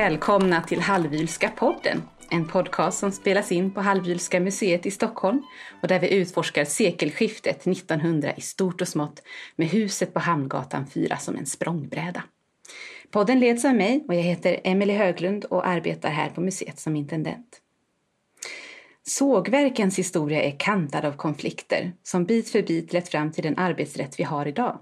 Välkomna till Halvylska podden. En podcast som spelas in på Halvylska museet i Stockholm och där vi utforskar sekelskiftet 1900 i stort och smått med huset på Hamngatan 4 som en språngbräda. Podden leds av mig och jag heter Emelie Höglund och arbetar här på museet som intendent. Sågverkens historia är kantad av konflikter som bit för bit lett fram till den arbetsrätt vi har idag.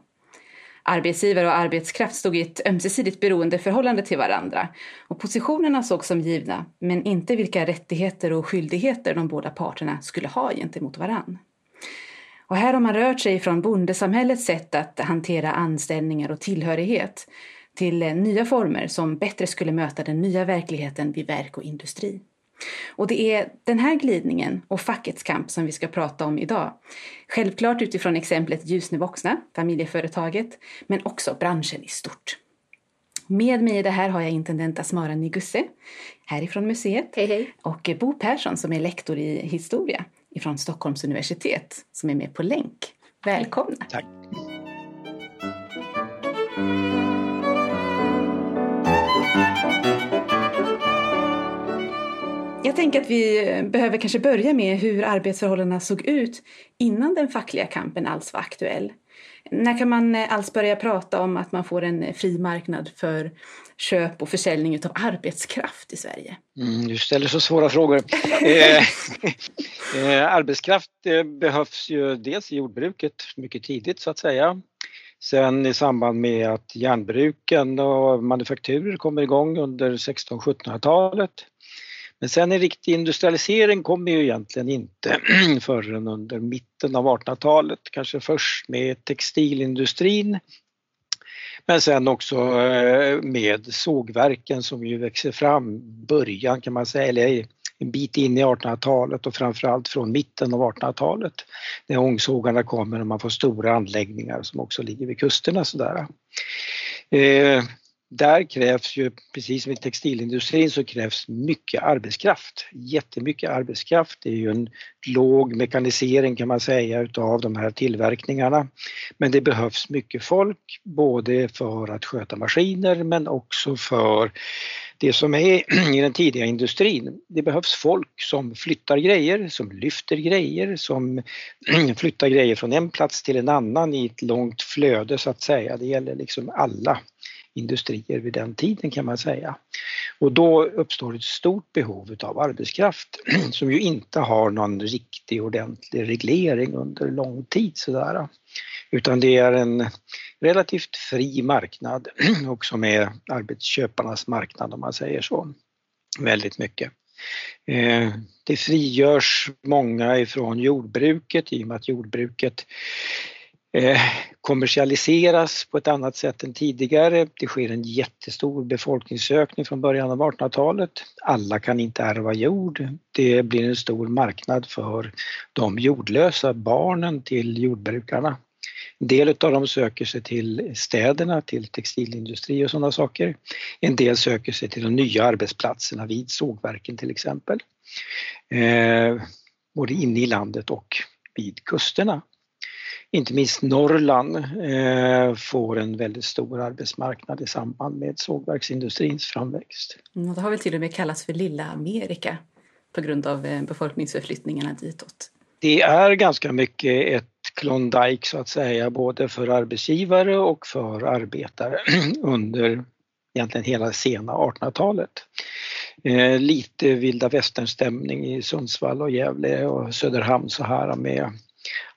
Arbetsgivare och arbetskraft stod i ett ömsesidigt beroendeförhållande till varandra och positionerna sågs som givna, men inte vilka rättigheter och skyldigheter de båda parterna skulle ha gentemot varann. Och här har man rört sig från bondesamhällets sätt att hantera anställningar och tillhörighet till nya former som bättre skulle möta den nya verkligheten vid verk och industri. Och det är den här glidningen och fackets kamp som vi ska prata om idag. Självklart utifrån exemplet Ljusne Vuxna, familjeföretaget, men också branschen i stort. Med mig i det här har jag intendent Asmara Nigusse härifrån museet hej, hej. och Bo Persson som är lektor i historia ifrån Stockholms universitet som är med på länk. Välkomna! Tack! Tänker att vi behöver kanske börja med hur arbetsförhållandena såg ut innan den fackliga kampen alls var aktuell. När kan man eh, alls börja prata om att man får en eh, fri marknad för köp och försäljning av arbetskraft i Sverige? Mm, du ställer så svåra frågor. eh, eh, arbetskraft eh, behövs ju dels i jordbruket mycket tidigt så att säga. Sen i samband med att järnbruken och manufakturer kommer igång under 1600-1700-talet men sen en riktig industrialisering kommer ju egentligen inte förrän under mitten av 1800-talet, kanske först med textilindustrin men sen också eh, med sågverken som ju växer fram början kan man säga, eller en bit in i 1800-talet och framförallt från mitten av 1800-talet. När ångsågarna kommer och man får stora anläggningar som också ligger vid kusterna sådär. Eh, där krävs ju, precis som i textilindustrin, så krävs mycket arbetskraft. Jättemycket arbetskraft. Det är ju en låg mekanisering kan man säga utav de här tillverkningarna. Men det behövs mycket folk, både för att sköta maskiner men också för det som är i den tidiga industrin. Det behövs folk som flyttar grejer, som lyfter grejer, som flyttar grejer från en plats till en annan i ett långt flöde så att säga. Det gäller liksom alla industrier vid den tiden kan man säga. Och då uppstår ett stort behov av arbetskraft som ju inte har någon riktig ordentlig reglering under lång tid sådär. Utan det är en relativt fri marknad och som är arbetsköparnas marknad om man säger så. Väldigt mycket. Eh, det frigörs många ifrån jordbruket i och med att jordbruket Eh, kommersialiseras på ett annat sätt än tidigare. Det sker en jättestor befolkningsökning från början av 1800-talet. Alla kan inte ärva jord. Det blir en stor marknad för de jordlösa barnen till jordbrukarna. En del av dem söker sig till städerna, till textilindustri och sådana saker. En del söker sig till de nya arbetsplatserna vid sågverken till exempel. Eh, både inne i landet och vid kusterna inte minst Norrland eh, får en väldigt stor arbetsmarknad i samband med sågverksindustrins framväxt. Mm, det har väl till och med kallats för lilla Amerika på grund av eh, befolkningsförflyttningarna ditåt. Det är ganska mycket ett Klondike så att säga, både för arbetsgivare och för arbetare under egentligen hela sena 1800-talet. Eh, lite vilda västernstämning i Sundsvall och Gävle och Söderhamn så här med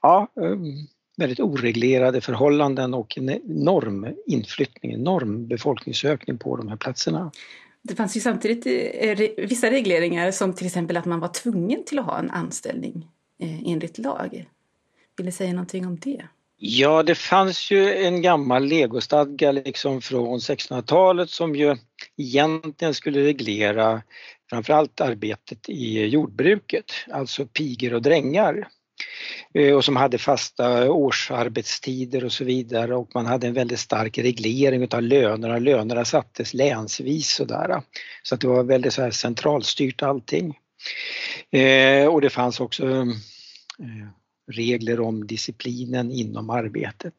ja, um, väldigt oreglerade förhållanden och en enorm inflyttning, enorm befolkningsökning på de här platserna. Det fanns ju samtidigt eh, vissa regleringar som till exempel att man var tvungen till att ha en anställning eh, enligt lag. Vill du säga någonting om det? Ja, det fanns ju en gammal legostadga liksom från 1600-talet som ju egentligen skulle reglera framförallt arbetet i jordbruket, alltså pigor och drängar. Eh, och som hade fasta årsarbetstider och så vidare och man hade en väldigt stark reglering utav lönerna. Lönerna sattes länsvis sådär. Så att det var väldigt så här centralstyrt allting. Eh, och det fanns också eh, regler om disciplinen inom arbetet.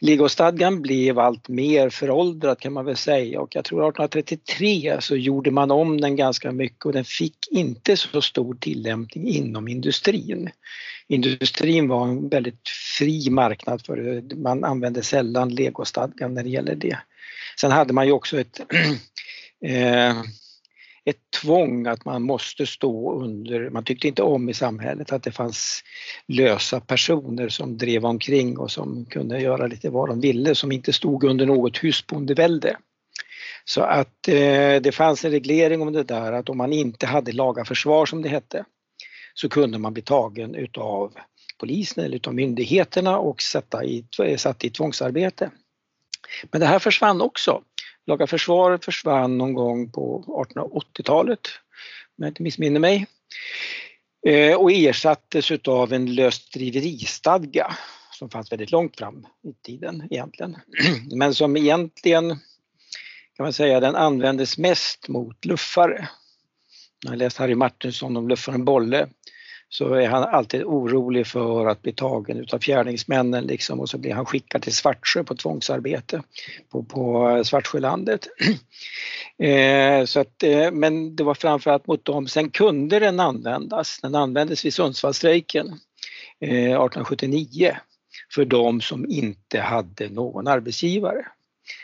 Legostadgan blev allt mer föråldrad kan man väl säga och jag tror 1833 så gjorde man om den ganska mycket och den fick inte så stor tillämpning inom industrin. Industrin var en väldigt fri marknad för det. Man använde sällan legostadgan när det gäller det. Sen hade man ju också ett eh, ett tvång att man måste stå under, man tyckte inte om i samhället att det fanns lösa personer som drev omkring och som kunde göra lite vad de ville, som inte stod under något husbondevälde. Så att eh, det fanns en reglering om det där att om man inte hade laga försvar som det hette så kunde man bli tagen utav polisen eller utav myndigheterna och satt i, satt i tvångsarbete. Men det här försvann också Laga försvar försvann någon gång på 1880-talet, om jag inte missminner mig. Eh, och ersattes utav en lösdriveristadga som fanns väldigt långt fram i tiden egentligen. Men som egentligen kan man säga den användes mest mot luffare. Jag har läst Harry Martinsson om luffaren Bolle så är han alltid orolig för att bli tagen utav fjärdingsmännen liksom och så blir han skickad till Svartsjö på tvångsarbete på, på Svartsjölandet. eh, så att, eh, men det var framförallt mot dem. Sen kunde den användas. Den användes vid Sundsvallsstrejken eh, 1879 för de som inte hade någon arbetsgivare.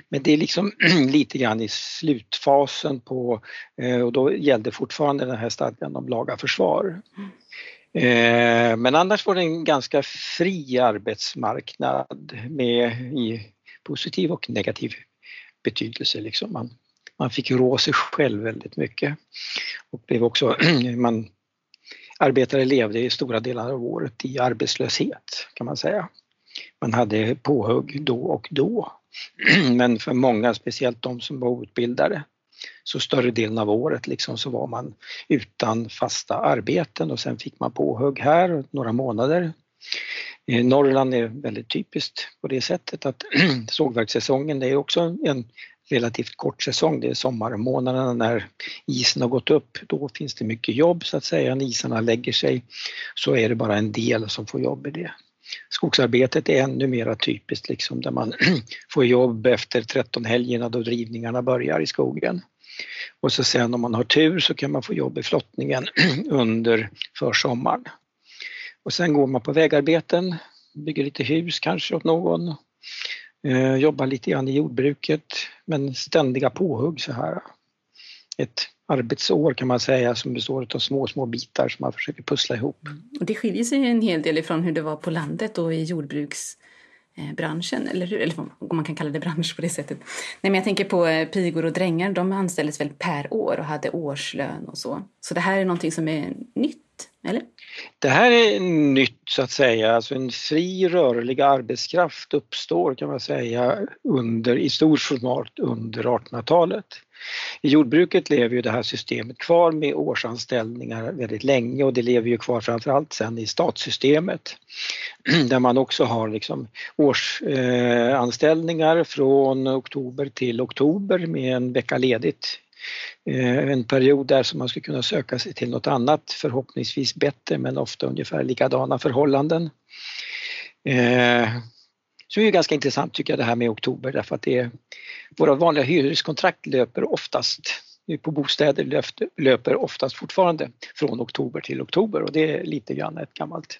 Men det är liksom lite grann i slutfasen på, eh, och då gällde fortfarande den här stadgan om laga försvar. Mm. Eh, men annars var det en ganska fri arbetsmarknad med i positiv och negativ betydelse. Liksom. Man, man fick rå sig själv väldigt mycket. Och blev också, man, arbetare levde i stora delar av året i arbetslöshet kan man säga. Man hade påhugg då och då. Men för många, speciellt de som var outbildade, så större delen av året liksom så var man utan fasta arbeten och sen fick man påhugg här några månader. Eh, Norrland är väldigt typiskt på det sättet att sågverkssäsongen det är också en relativt kort säsong. Det är sommarmånaderna när isen har gått upp. Då finns det mycket jobb så att säga. När isarna lägger sig så är det bara en del som får jobb i det. Skogsarbetet är ännu mer typiskt liksom där man får jobb efter 13 helgerna då drivningarna börjar i skogen. Och så sen om man har tur så kan man få jobb i flottningen under försommaren. Och sen går man på vägarbeten, bygger lite hus kanske åt någon, eh, jobbar lite grann i jordbruket men ständiga påhugg så här. Ett arbetsår kan man säga som består av små, små bitar som man försöker pussla ihop. Och det skiljer sig en hel del ifrån hur det var på landet och i jordbruks Eh, branschen, eller hur? Eller om man kan kalla det bransch på det sättet. Nej, men jag tänker på eh, pigor och drängar, de anställdes väl per år och hade årslön och så. Så det här är någonting som är nytt, eller? Det här är nytt så att säga, alltså en fri rörlig arbetskraft uppstår kan man säga under, i stort format under 1800-talet. I jordbruket lever ju det här systemet kvar med årsanställningar väldigt länge och det lever ju kvar framförallt sen i statssystemet där man också har liksom årsanställningar från oktober till oktober med en vecka ledigt eh, en period där som man skulle kunna söka sig till något annat, förhoppningsvis bättre men ofta ungefär likadana förhållanden. Eh, så det är ganska intressant tycker jag det här med oktober därför att det är, våra vanliga hyreskontrakt löper oftast på bostäder löper, löper oftast fortfarande från oktober till oktober och det är lite grann ett gammalt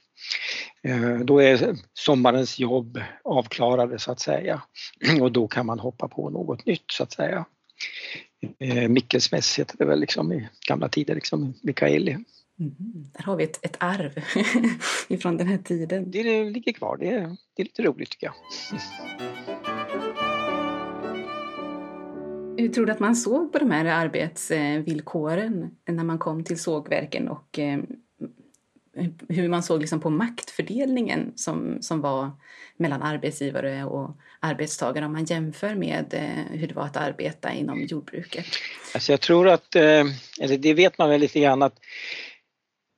eh, då är sommarens jobb avklarade så att säga och då kan man hoppa på något nytt så att säga. Mikkelsmäss Mickelsmäss heter det väl liksom i gamla tider, liksom Mikaeli. Mm, där har vi ett, ett arv ifrån den här tiden. Det ligger kvar, det är, det är lite roligt tycker jag. Hur tror du att man såg på de här arbetsvillkoren när man kom till sågverken och eh, hur man såg liksom på maktfördelningen som, som var mellan arbetsgivare och arbetstagare om man jämför med eh, hur det var att arbeta inom jordbruket? Alltså jag tror att, eh, eller det vet man väl lite grann att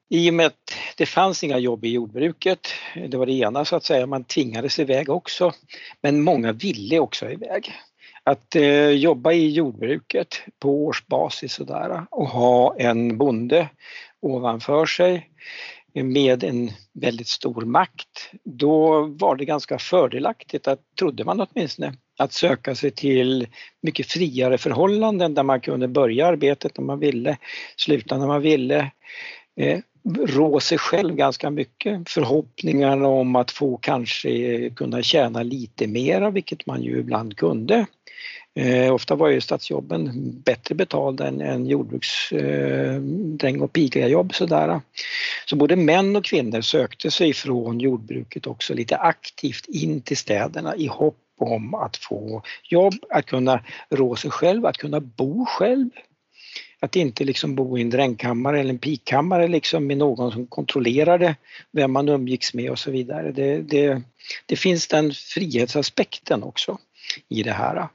i och med att det fanns inga jobb i jordbruket, det var det ena så att säga, man tvingades iväg också. Men många ville också iväg. Att eh, jobba i jordbruket på årsbasis sådär och ha en bonde ovanför sig med en väldigt stor makt, då var det ganska fördelaktigt, att, trodde man åtminstone, att söka sig till mycket friare förhållanden där man kunde börja arbetet när man ville, sluta när man ville, eh, rå sig själv ganska mycket. Förhoppningarna om att få kanske eh, kunna tjäna lite mera, vilket man ju ibland kunde. Eh, ofta var ju stadsjobben bättre betalda än, än jordbruksdräng eh, och pigajobb sådär. Så både män och kvinnor sökte sig från jordbruket också lite aktivt in till städerna i hopp om att få jobb, att kunna rå sig själv, att kunna bo själv. Att inte liksom bo i en drängkammare eller en pikkammare liksom med någon som kontrollerade vem man umgicks med och så vidare. Det, det, det finns den frihetsaspekten också i det här.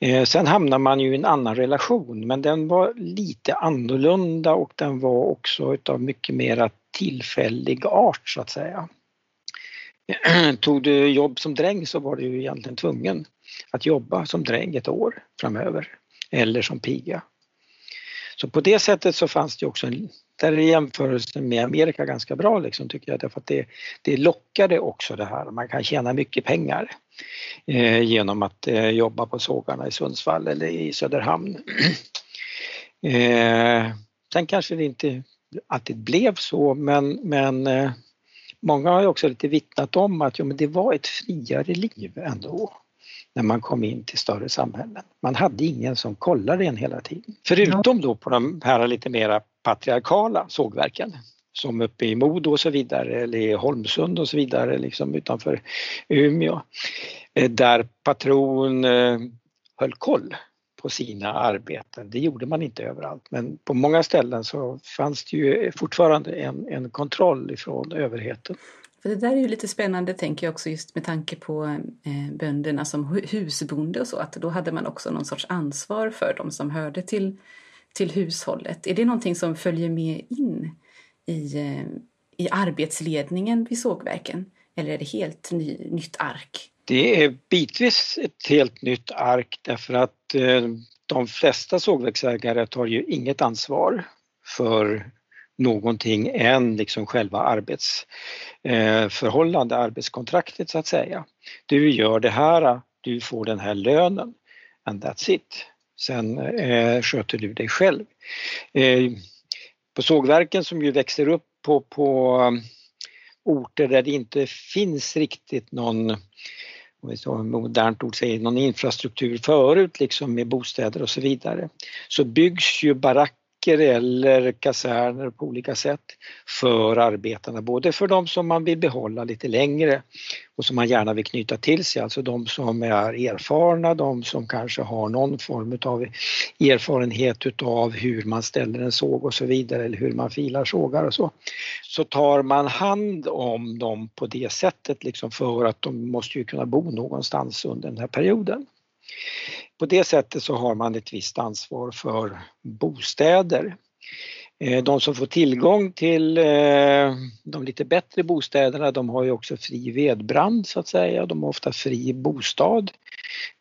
Eh, sen hamnar man ju i en annan relation men den var lite annorlunda och den var också utav mycket mera tillfällig art så att säga. Tog du jobb som dräng så var du ju egentligen tvungen att jobba som dräng ett år framöver eller som piga. Så på det sättet så fanns det också en, där är jämförelsen med Amerika ganska bra liksom tycker jag. Därför att det, det lockade också det här, man kan tjäna mycket pengar eh, genom att eh, jobba på sågarna i Sundsvall eller i Söderhamn. eh, sen kanske det inte alltid blev så men, men eh, många har ju också lite vittnat om att jo, men det var ett friare liv ändå när man kom in till större samhällen. Man hade ingen som kollade en hela tiden. Förutom då på de här lite mera patriarkala sågverken som uppe i Modo och så vidare eller i Holmsund och så vidare liksom utanför Umeå. Eh, där patron eh, höll koll på sina arbeten. Det gjorde man inte överallt men på många ställen så fanns det ju fortfarande en, en kontroll ifrån överheten. För det där är ju lite spännande tänker jag också just med tanke på eh, bönderna som husbonde och så att då hade man också någon sorts ansvar för dem som hörde till, till hushållet. Är det någonting som följer med in i, eh, i arbetsledningen vid sågverken eller är det helt ny, nytt ark? Det är bitvis ett helt nytt ark därför att eh, de flesta sågverksägare tar ju inget ansvar för någonting än liksom själva arbetsförhållande, eh, arbetskontraktet så att säga. Du gör det här, du får den här lönen and that's it. Sen eh, sköter du dig själv. Eh, på sågverken som ju växer upp på, på um, orter där det inte finns riktigt någon om vi så modernt ord säger, någon infrastruktur förut liksom med bostäder och så vidare, så byggs ju baracker eller kaserner på olika sätt för arbetarna, både för de som man vill behålla lite längre och som man gärna vill knyta till sig, alltså de som är erfarna, de som kanske har någon form av erfarenhet utav hur man ställer en såg och så vidare eller hur man filar sågar och så. Så tar man hand om dem på det sättet liksom för att de måste ju kunna bo någonstans under den här perioden. På det sättet så har man ett visst ansvar för bostäder. Eh, de som får tillgång till eh, de lite bättre bostäderna de har ju också fri vedbrand så att säga, de har ofta fri bostad.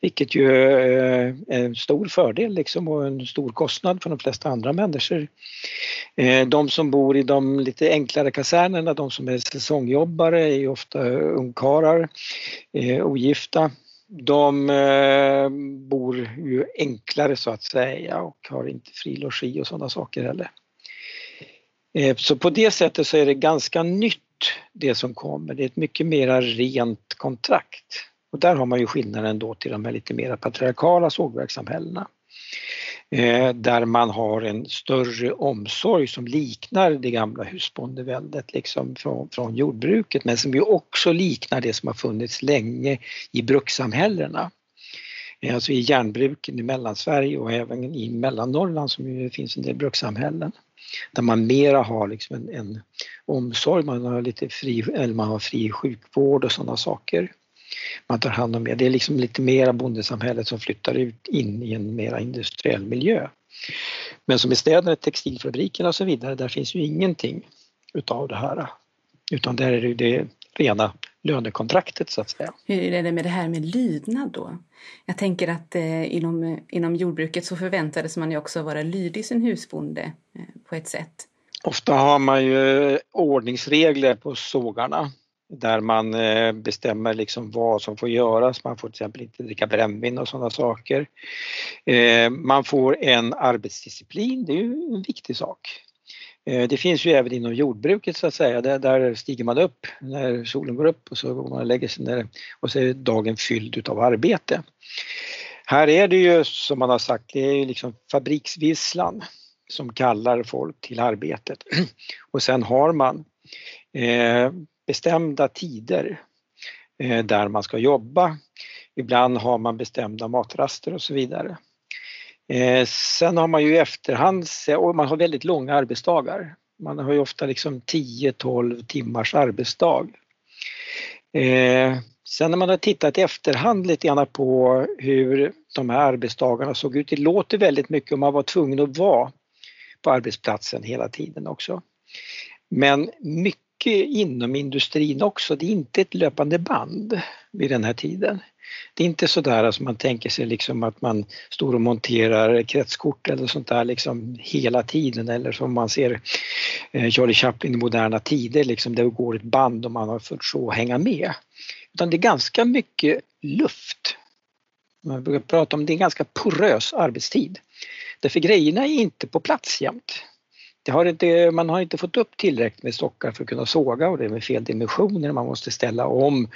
Vilket ju eh, är en stor fördel liksom och en stor kostnad för de flesta andra människor. De som bor i de lite enklare kasernerna, de som är säsongjobbare är ju ofta ungkarlar, ogifta de eh, bor ju enklare så att säga och har inte fri logi och sådana saker heller. Eh, så på det sättet så är det ganska nytt det som kommer. Det är ett mycket mera rent kontrakt. Och där har man ju skillnaden då till de här lite mera patriarkala sågverkssamhällena. Eh, där man har en större omsorg som liknar det gamla husbondeväldet liksom från, från jordbruket men som ju också liknar det som har funnits länge i brukssamhällena. Eh, alltså i järnbruken i Mellansverige och även i Mellannorrland som ju finns en del brukssamhällen. Där man mera har liksom en, en omsorg, man har lite fri, eller man har fri sjukvård och sådana saker man tar hand om mer. Det är liksom lite mera bondesamhället som flyttar ut in i en mera industriell miljö. Men som i städerna, textilfabrikerna och så vidare, där finns ju ingenting utav det här. Utan där är det det rena lönekontraktet så att säga. Hur är det med det här med lydnad då? Jag tänker att eh, inom, inom jordbruket så förväntades man ju också vara lydig sin husbonde eh, på ett sätt. Ofta har man ju ordningsregler på sågarna där man eh, bestämmer liksom vad som får göras. Man får till exempel inte dricka brännvin och sådana saker. Eh, man får en arbetsdisciplin, det är ju en viktig sak. Eh, det finns ju även inom jordbruket så att säga, där, stiger man upp när solen går upp och så går man och lägger sig ner och så är dagen fylld utav arbete. Här är det ju som man har sagt, det är ju liksom fabriksvisslan som kallar folk till arbetet. Och sen har man eh, bestämda tider eh, där man ska jobba. Ibland har man bestämda matraster och så vidare. Eh, sen har man ju i efterhand, och man har väldigt långa arbetsdagar. Man har ju ofta liksom 10-12 timmars arbetsdag. Eh, sen när man har tittat i efterhand lite grann på hur de här arbetsdagarna såg ut, det låter väldigt mycket om man var tvungen att vara på arbetsplatsen hela tiden också. Men mycket inom industrin också, det är inte ett löpande band vid den här tiden. Det är inte sådär som man tänker sig liksom att man står och monterar kretskort eller sånt där liksom hela tiden eller som man ser eh, Charlie Chaplin i moderna tider, liksom det går ett band och man har fått så hänga med. Utan det är ganska mycket luft. Man brukar prata om det är en ganska porös arbetstid. Därför grejerna är inte på plats jämt. Har inte, man har inte fått upp tillräckligt med stockar för att kunna såga och det är med fel dimensioner. Man måste ställa om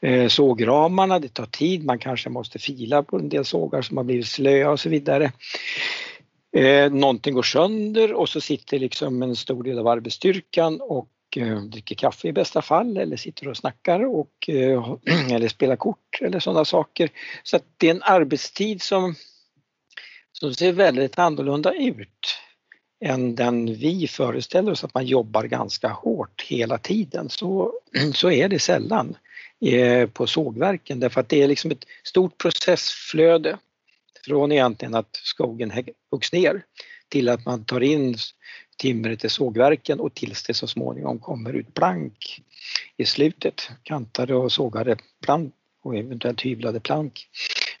eh, sågramarna, det tar tid, man kanske måste fila på en del sågar som har blivit slöa och så vidare. Eh, någonting går sönder och så sitter liksom en stor del av arbetsstyrkan och eh, dricker kaffe i bästa fall eller sitter och snackar och, eh, eller spelar kort eller sådana saker. Så det är en arbetstid som, som ser väldigt annorlunda ut än den vi föreställer oss att man jobbar ganska hårt hela tiden. Så, så är det sällan eh, på sågverken därför att det är liksom ett stort processflöde från egentligen att skogen huggs ner till att man tar in timret i sågverken och tills det så småningom kommer ut plank i slutet, kantade och sågade plank och eventuellt hyvlade plank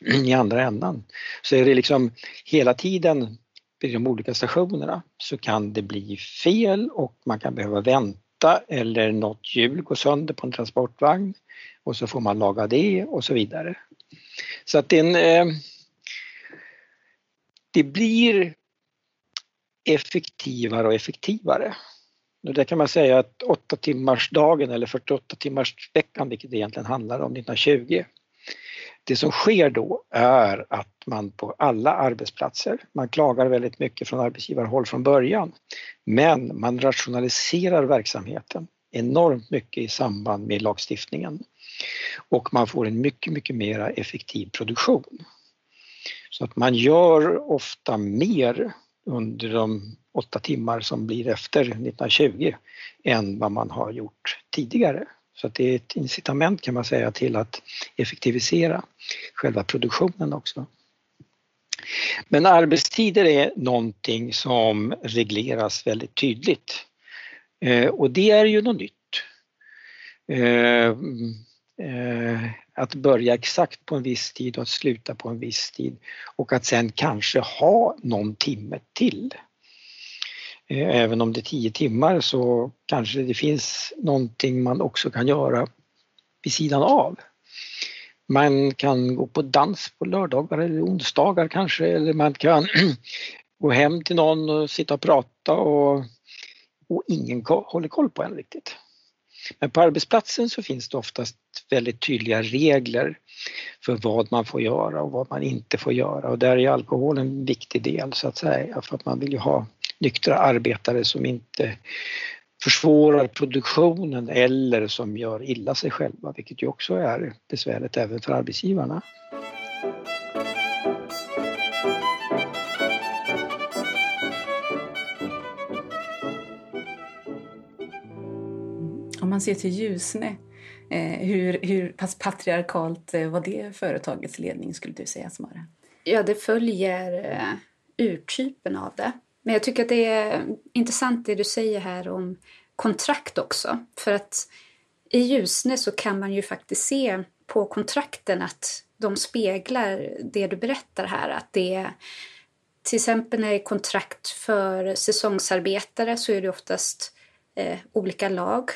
i andra ändan. Så är det liksom hela tiden vid de olika stationerna så kan det bli fel och man kan behöva vänta eller något hjul går sönder på en transportvagn och så får man laga det och så vidare. Så att det, en, eh, det blir effektivare och effektivare. Och där kan man säga att 8 timmars dagen eller 48 timmars veckan, vilket det egentligen handlar om 1920, det som sker då är att man på alla arbetsplatser, man klagar väldigt mycket från arbetsgivarhåll från början, men man rationaliserar verksamheten enormt mycket i samband med lagstiftningen och man får en mycket, mycket mer effektiv produktion. Så att man gör ofta mer under de åtta timmar som blir efter 1920 än vad man har gjort tidigare. Så det är ett incitament kan man säga till att effektivisera själva produktionen också. Men arbetstider är någonting som regleras väldigt tydligt eh, och det är ju något nytt. Eh, eh, att börja exakt på en viss tid och att sluta på en viss tid och att sen kanske ha någon timme till. Eh, även om det är tio timmar så kanske det finns någonting man också kan göra vid sidan av. Man kan gå på dans på lördagar eller onsdagar kanske eller man kan gå hem till någon och sitta och prata och, och ingen håller koll på en riktigt. Men på arbetsplatsen så finns det oftast väldigt tydliga regler för vad man får göra och vad man inte får göra och där är alkohol en viktig del så att säga för att man vill ju ha nyktra arbetare som inte försvårar produktionen eller som gör illa sig själva, vilket ju också är besvärligt även för arbetsgivarna. Om man ser till Ljusne, eh, hur, hur pass patriarkalt eh, var det företagets ledning skulle du säga, Samara? Ja, det följer eh, urtypen av det. Men jag tycker att det är intressant det du säger här om kontrakt också. För att i Ljusne så kan man ju faktiskt se på kontrakten att de speglar det du berättar här. Att det är till exempel när det är kontrakt för säsongsarbetare så är det oftast eh, olika lag,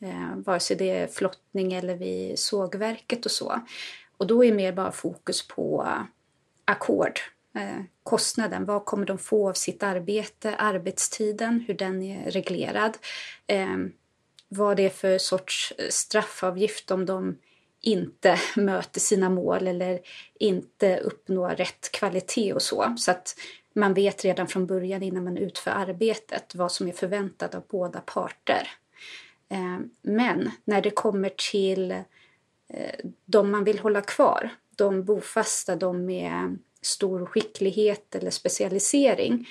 eh, vare sig det är flottning eller vid sågverket och så. Och då är mer bara fokus på eh, ackord, eh, Eh, kostnaden, vad kommer de få av sitt arbete, arbetstiden, hur den är reglerad, ehm, vad det är för sorts eh, straffavgift om de inte möter sina mål eller inte uppnår rätt kvalitet och så. Så att man vet redan från början innan man utför arbetet vad som är förväntat av båda parter. Ehm, men när det kommer till eh, de man vill hålla kvar, de bofasta, de med stor skicklighet eller specialisering,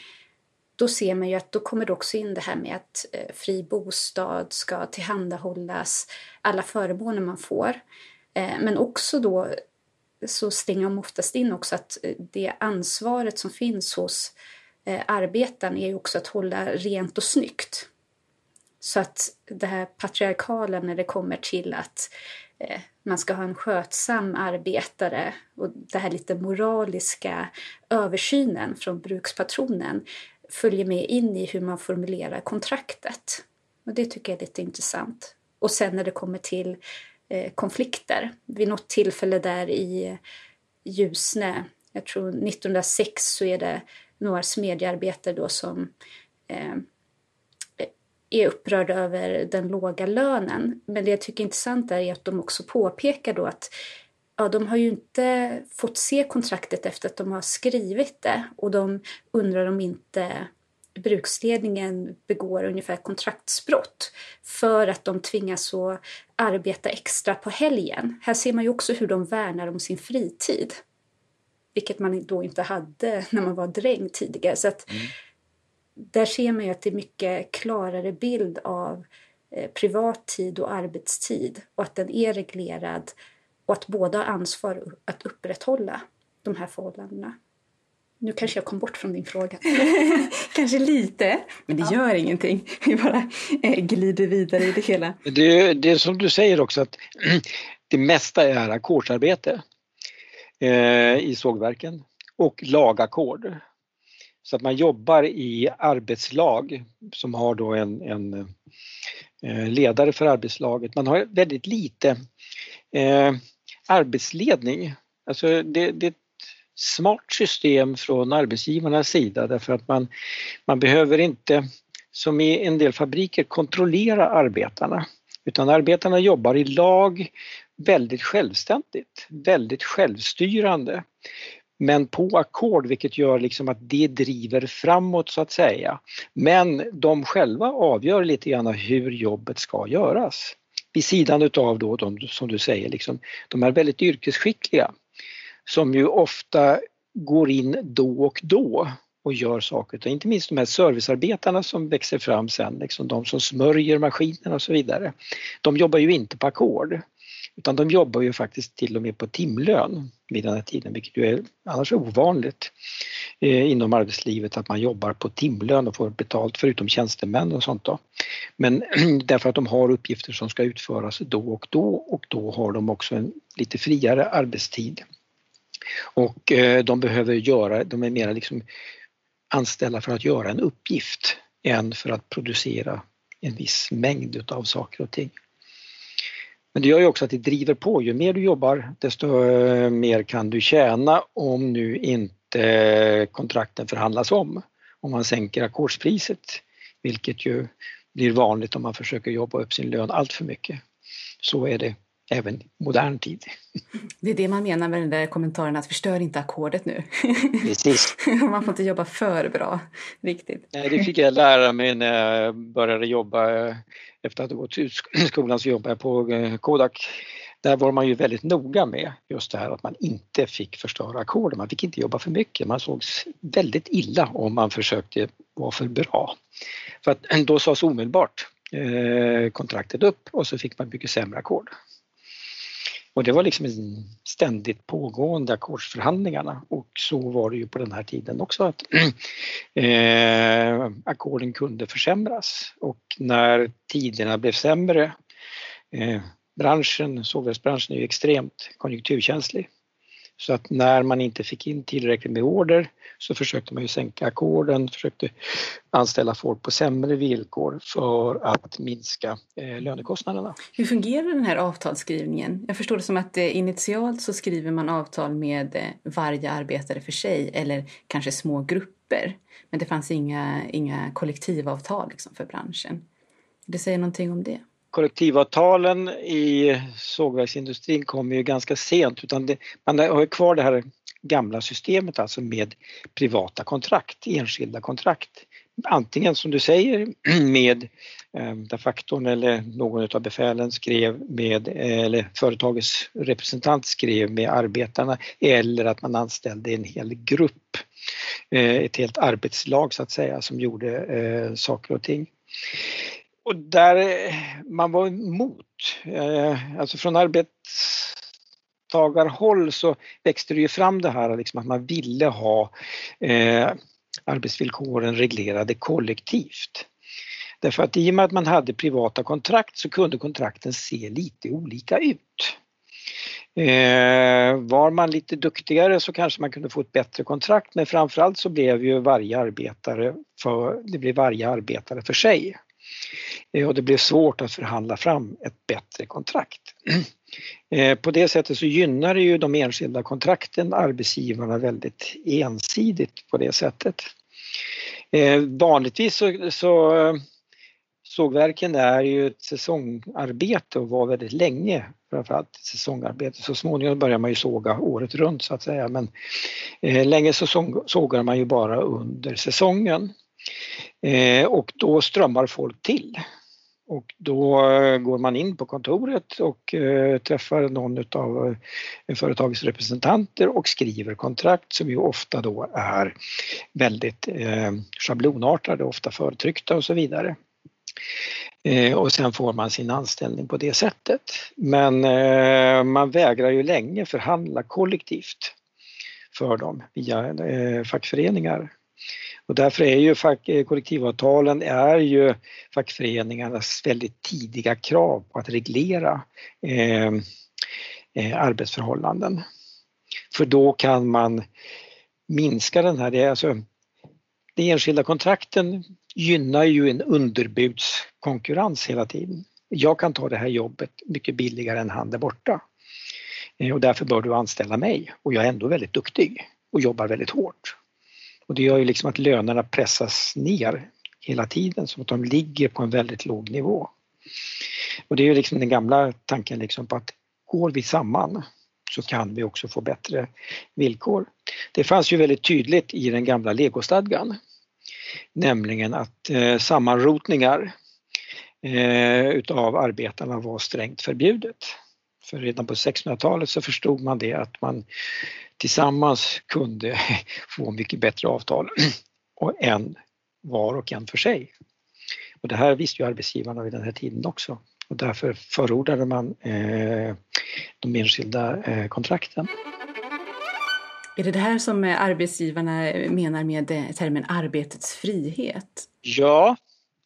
då ser man ju att då kommer det också in det här med att eh, fri bostad ska tillhandahållas, alla förmåner man får. Eh, men också då så stänger de oftast in också att eh, det ansvaret som finns hos arbetaren är ju också att hålla rent och snyggt. Så att det här patriarkala när det kommer till att man ska ha en skötsam arbetare och det här lite moraliska översynen från brukspatronen följer med in i hur man formulerar kontraktet. Och det tycker jag är lite intressant. Och sen när det kommer till Eh, konflikter. Vid något tillfälle där i Ljusne, jag tror 1906 så är det några smedjearbetare då som eh, är upprörd över den låga lönen. Men det jag tycker är intressant är att de också påpekar då att ja, de har ju inte fått se kontraktet efter att de har skrivit det och de undrar om inte bruksledningen begår ungefär kontraktsbrott för att de tvingas att arbeta extra på helgen. Här ser man ju också hur de värnar om sin fritid. Vilket man då inte hade när man var dräng tidigare. Så att mm. Där ser man ju att det är mycket klarare bild av eh, privattid och arbetstid och att den är reglerad och att båda har ansvar att upprätthålla de här förhållandena. Nu kanske jag kom bort från din fråga. kanske lite, men det ja. gör ingenting. Vi bara eh, glider vidare i det hela. Det, det är som du säger också att det mesta är ackordsarbete eh, i sågverken och lagackord. Så att man jobbar i arbetslag som har då en, en eh, ledare för arbetslaget. Man har väldigt lite eh, arbetsledning. Alltså det, det smart system från arbetsgivarnas sida därför att man, man behöver inte, som i en del fabriker, kontrollera arbetarna. Utan arbetarna jobbar i lag väldigt självständigt, väldigt självstyrande. Men på ackord vilket gör liksom att det driver framåt så att säga. Men de själva avgör lite grann hur jobbet ska göras. Vid sidan utav då de som du säger, liksom, de är väldigt yrkesskickliga som ju ofta går in då och då och gör saker. Inte minst de här servicearbetarna som växer fram sen, liksom de som smörjer maskinerna och så vidare. De jobbar ju inte på ackord utan de jobbar ju faktiskt till och med på timlön vid den här tiden, vilket ju är annars ovanligt eh, inom arbetslivet att man jobbar på timlön och får betalt förutom tjänstemän och sånt då. Men därför att de har uppgifter som ska utföras då och då och då har de också en lite friare arbetstid. Och eh, de behöver göra, de är mera liksom anställda för att göra en uppgift än för att producera en viss mängd utav saker och ting. Men det gör ju också att det driver på, ju mer du jobbar desto eh, mer kan du tjäna om nu inte kontrakten förhandlas om. Om man sänker ackordspriset, vilket ju blir vanligt om man försöker jobba upp sin lön allt för mycket. Så är det även modern tid. Det är det man menar med den där kommentaren att förstör inte ackordet nu. Precis. man får inte jobba för bra, riktigt. Nej, det fick jag lära mig när jag började jobba. Efter att ha gått ut skolan så jobbade jag på eh, Kodak. Där var man ju väldigt noga med just det här att man inte fick förstöra ackorden. Man fick inte jobba för mycket. Man sågs väldigt illa om man försökte vara för bra. För att då sades omedelbart eh, kontraktet upp och så fick man mycket sämre ackord. Och det var liksom ständigt pågående ackordsförhandlingarna. Och så var det ju på den här tiden också att eh, ackorden kunde försämras. Och när tiderna blev sämre, eh, branschen, sågverksbranschen är ju extremt konjunkturkänslig, så att när man inte fick in tillräckligt med order så försökte man ju sänka ackorden, försökte anställa folk på sämre villkor för att minska eh, lönekostnaderna. Hur fungerar den här avtalsskrivningen? Jag förstår det som att eh, initialt så skriver man avtal med eh, varje arbetare för sig eller kanske små grupper. Men det fanns inga, inga kollektivavtal liksom för branschen. Det säger någonting om det? Kollektivavtalen i sågverksindustrin kommer ju ganska sent utan det, man har kvar det här gamla systemet alltså med privata kontrakt, enskilda kontrakt. Antingen som du säger med eh, där faktorn eller någon av befälen skrev med, eller företagets representant skrev med arbetarna eller att man anställde en hel grupp, eh, ett helt arbetslag så att säga som gjorde eh, saker och ting. Och där eh, man var emot, eh, alltså från arbetstagarhåll så växte det ju fram det här liksom att man ville ha eh, arbetsvillkoren reglerade kollektivt. Därför att i och med att man hade privata kontrakt så kunde kontrakten se lite olika ut. Eh, var man lite duktigare så kanske man kunde få ett bättre kontrakt men framförallt så blev ju varje arbetare för, det blev varje arbetare för sig. Eh, och det blev svårt att förhandla fram ett bättre kontrakt. Eh, på det sättet så gynnar det ju de enskilda kontrakten arbetsgivarna väldigt ensidigt på det sättet. Eh, vanligtvis så, så sågverken är ju ett säsongarbete och var väldigt länge framförallt ett säsongarbete. Så småningom börjar man ju såga året runt så att säga men länge så sågar man ju bara under säsongen. Eh, och då strömmar folk till och då eh, går man in på kontoret och eh, träffar någon av företagets representanter och skriver kontrakt som ju ofta då är väldigt schablonartade, ofta förtryckta och så vidare. Och sen får man sin anställning på det sättet. Men man vägrar ju länge förhandla kollektivt för dem via fackföreningar. Och därför är ju fack, eh, kollektivavtalen är ju fackföreningarnas väldigt tidiga krav på att reglera eh, eh, arbetsförhållanden. För då kan man minska den här, det är alltså de enskilda kontrakten gynnar ju en underbudskonkurrens hela tiden. Jag kan ta det här jobbet mycket billigare än han där borta. Eh, och därför bör du anställa mig och jag är ändå väldigt duktig och jobbar väldigt hårt. Och det gör ju liksom att lönerna pressas ner hela tiden så att de ligger på en väldigt låg nivå. Och det är ju liksom den gamla tanken liksom på att går vi samman så kan vi också få bättre villkor. Det fanns ju väldigt tydligt i den gamla legostadgan, nämligen att eh, sammanrotningar eh, utav arbetarna var strängt förbjudet. För redan på 1600-talet så förstod man det att man tillsammans kunde få mycket bättre avtal än var och en för sig. Och det här visste ju arbetsgivarna vid den här tiden också och därför förordade man eh, de enskilda eh, kontrakten. Är det det här som arbetsgivarna menar med termen arbetets frihet? Ja,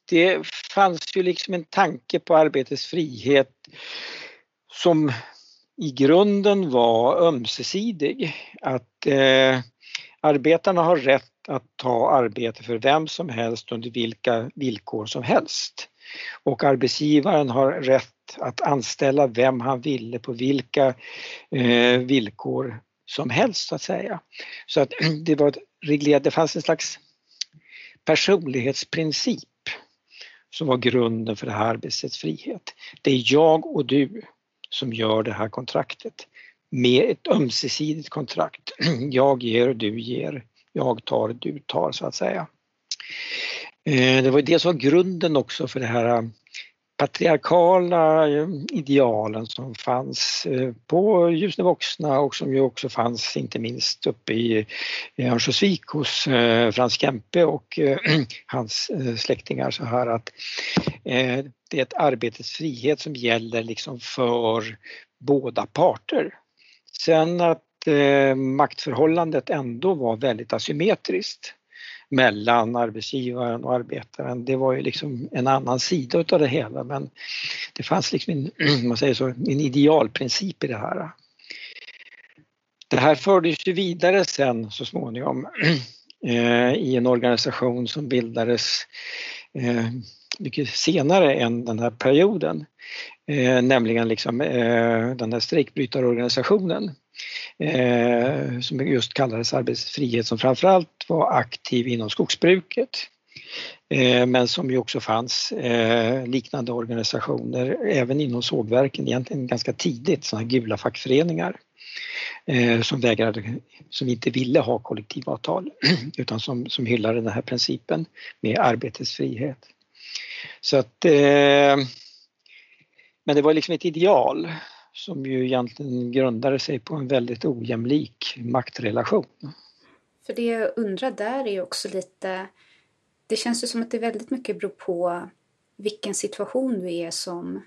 det fanns ju liksom en tanke på arbetets frihet som i grunden var ömsesidig. Att eh, arbetarna har rätt att ta arbete för vem som helst under vilka villkor som helst. Och arbetsgivaren har rätt att anställa vem han ville på vilka eh, villkor som helst så att säga. Så att det var reglerat, det fanns en slags personlighetsprincip som var grunden för det här arbetets frihet. Det är jag och du som gör det här kontraktet med ett ömsesidigt kontrakt. Jag ger du ger, jag tar, du tar så att säga. Eh, det var det som var grunden också för det här patriarkala eh, idealen som fanns eh, på Ljusne Voxna och som ju också fanns inte minst uppe i Örnsköldsvik hos eh, Frans Kempe och hans släktingar så här att det är ett arbetets frihet som gäller liksom för båda parter. Sen att maktförhållandet ändå var väldigt asymmetriskt mellan arbetsgivaren och arbetaren. Det var ju liksom en annan sida utav det hela men det fanns liksom en, man säger så, en idealprincip i det här. Det här fördes ju vidare sen så småningom eh, i en organisation som bildades eh, mycket senare än den här perioden, eh, nämligen liksom, den här strejkbrytarorganisationen eh, som just kallades Arbetsfrihet som framförallt var aktiv inom skogsbruket. Eh, men som ju också fanns eh, liknande organisationer även inom sågverken egentligen ganska tidigt, sådana här gula fackföreningar eh, som vägrade, som inte ville ha kollektivavtal utan som, som hyllade den här principen med arbetets frihet. Så att, eh, men det var liksom ett ideal som ju egentligen grundade sig på en väldigt ojämlik maktrelation. För det jag undrar där är också lite det känns ju som att det väldigt mycket beror på vilken situation du är som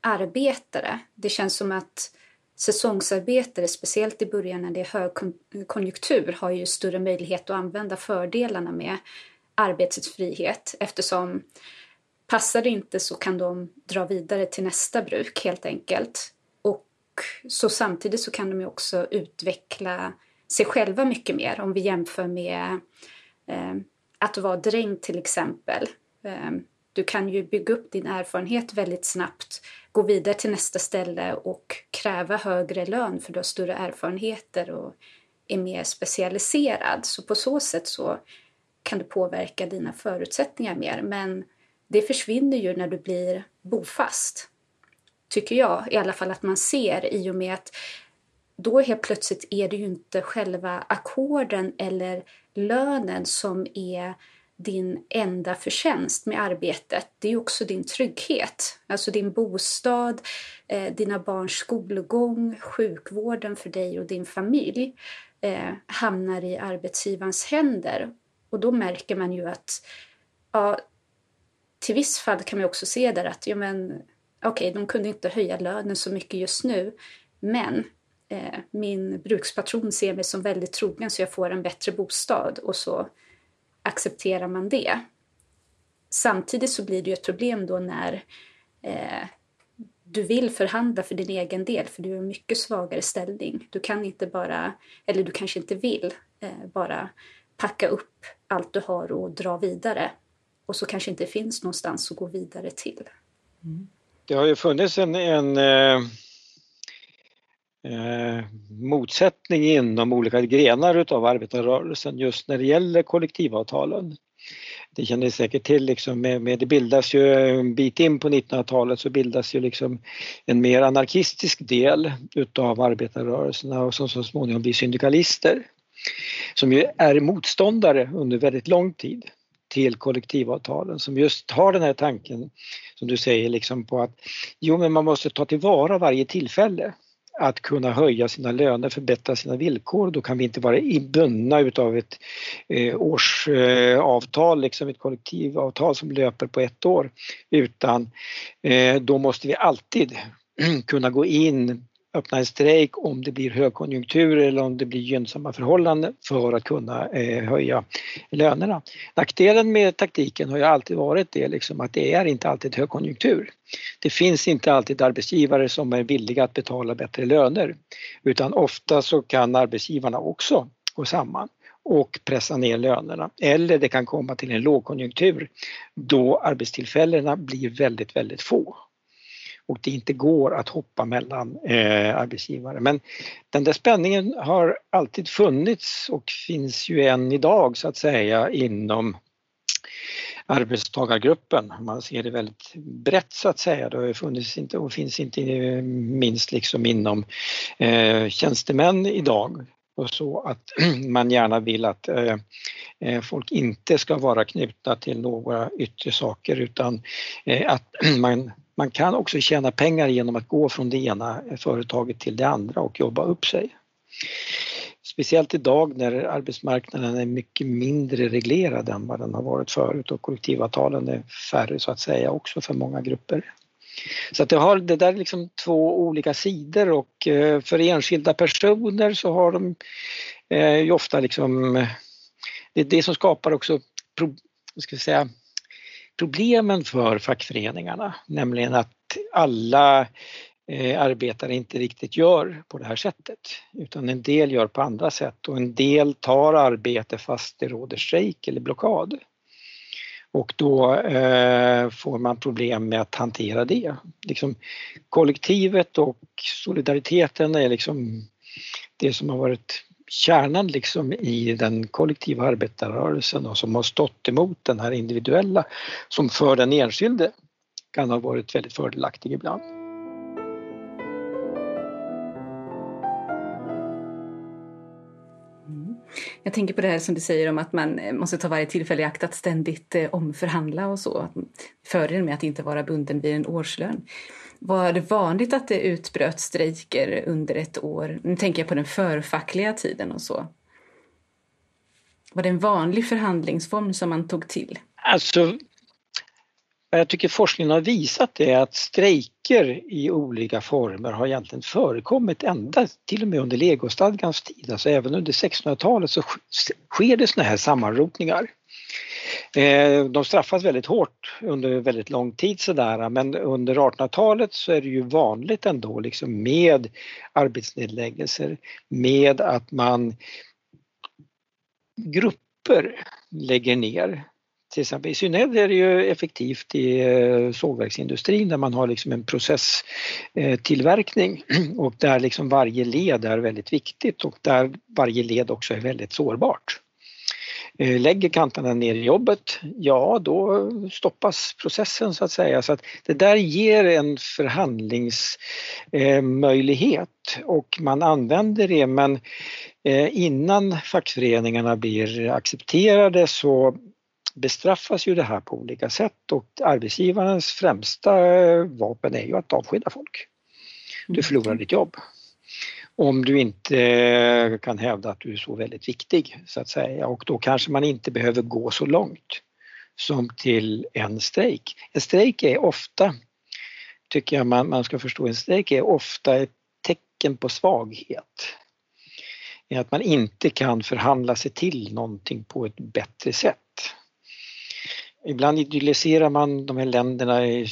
arbetare. Det känns som att säsongsarbetare, speciellt i början när det är högkonjunktur, har ju större möjlighet att använda fördelarna med arbetets frihet eftersom passar det inte så kan de dra vidare till nästa bruk helt enkelt. Och så samtidigt så kan de ju också utveckla sig själva mycket mer om vi jämför med eh, att vara dräng till exempel. Eh, du kan ju bygga upp din erfarenhet väldigt snabbt, gå vidare till nästa ställe och kräva högre lön för du har större erfarenheter och är mer specialiserad. Så på så sätt så kan du påverka dina förutsättningar mer. Men det försvinner ju när du blir bofast. Tycker jag i alla fall att man ser i och med att då helt plötsligt är det ju inte själva ackorden eller lönen som är din enda förtjänst med arbetet. Det är också din trygghet. Alltså din bostad, eh, dina barns skolgång, sjukvården för dig och din familj eh, hamnar i arbetsgivarens händer. Och då märker man ju att ja, till viss fall kan man också se där att ja, men, okej, okay, de kunde inte höja lönen så mycket just nu, men eh, min brukspatron ser mig som väldigt trogen så jag får en bättre bostad och så accepterar man det. Samtidigt så blir det ju ett problem då när eh, du vill förhandla för din egen del för du har en mycket svagare ställning. Du kan inte bara, eller du kanske inte vill, eh, bara packa upp allt du har och dra vidare. Och så kanske inte finns någonstans att gå vidare till. Mm. Det har ju funnits en, en eh, eh motsättning inom olika grenar utav arbetarrörelsen just när det gäller kollektivavtalen. Det känner ni säkert till, liksom med, med, det bildas ju en bit in på 1900-talet så bildas ju liksom en mer anarkistisk del utav arbetarrörelserna och som så småningom blir syndikalister. Som ju är motståndare under väldigt lång tid till kollektivavtalen som just har den här tanken som du säger liksom på att jo men man måste ta tillvara varje tillfälle att kunna höja sina löner, förbättra sina villkor. Då kan vi inte vara bundna utav ett eh, årsavtal, eh, liksom ett kollektivavtal som löper på ett år. Utan eh, då måste vi alltid kunna gå in öppna en strejk om det blir högkonjunktur eller om det blir gynnsamma förhållanden för att kunna eh, höja lönerna. Nackdelen med taktiken har ju alltid varit det liksom att det är inte alltid högkonjunktur. Det finns inte alltid arbetsgivare som är villiga att betala bättre löner utan ofta så kan arbetsgivarna också gå samman och pressa ner lönerna. Eller det kan komma till en lågkonjunktur då arbetstillfällena blir väldigt, väldigt få och det inte går att hoppa mellan eh, arbetsgivare. Men den där spänningen har alltid funnits och finns ju än idag så att säga inom arbetstagargruppen. Man ser det väldigt brett så att säga. Det har funnits inte och finns inte minst liksom inom eh, tjänstemän idag och så att man gärna vill att eh, eh, folk inte ska vara knutna till några yttre saker utan eh, att man man kan också tjäna pengar genom att gå från det ena företaget till det andra och jobba upp sig. Speciellt idag när arbetsmarknaden är mycket mindre reglerad än vad den har varit förut och kollektivavtalen är färre så att säga också för många grupper. Så att det, har, det där är liksom två olika sidor och eh, för enskilda personer så har de eh, ju ofta liksom, eh, det är det som skapar också ska säga, problemen för fackföreningarna, nämligen att alla eh, arbetare inte riktigt gör på det här sättet utan en del gör på andra sätt och en del tar arbete fast det råder strejk eller blockad. Och då eh, får man problem med att hantera det. Liksom, kollektivet och solidariteten är liksom det som har varit kärnan liksom i den kollektiva arbetarrörelsen och som har stått emot den här individuella som för den enskilde kan ha varit väldigt fördelaktig ibland. Jag tänker på det här som du säger om att man måste ta varje tillfälle i akt att ständigt eh, omförhandla och så. Fördelen med att inte vara bunden vid en årslön. Var det vanligt att det utbröt strejker under ett år? Nu tänker jag på den förfackliga tiden och så. Var det en vanlig förhandlingsform som man tog till? Alltså, vad jag tycker forskningen har visat är att strejker i olika former har egentligen förekommit ända till och med under legostadgans tid, alltså även under 1600-talet så sker det såna här sammanrotningar. Eh, de straffas väldigt hårt under väldigt lång tid sådär men under 1800-talet så är det ju vanligt ändå liksom med arbetsnedläggelser, med att man grupper lägger ner. Till exempel i synnerhet är det ju effektivt i eh, sågverksindustrin där man har liksom en processtillverkning eh, och där liksom varje led är väldigt viktigt och där varje led också är väldigt sårbart. Eh, lägger kanterna ner i jobbet, ja då stoppas processen så att säga. Så att det där ger en förhandlingsmöjlighet och man använder det men eh, innan fackföreningarna blir accepterade så bestraffas ju det här på olika sätt och arbetsgivarens främsta vapen är ju att avskeda folk. Du förlorar ditt jobb om du inte eh, kan hävda att du är så väldigt viktig så att säga och då kanske man inte behöver gå så långt som till en strejk. En strejk är ofta, tycker jag man, man ska förstå, en strejk är ofta ett tecken på svaghet. Att man inte kan förhandla sig till någonting på ett bättre sätt. Ibland idylliserar man de här länderna i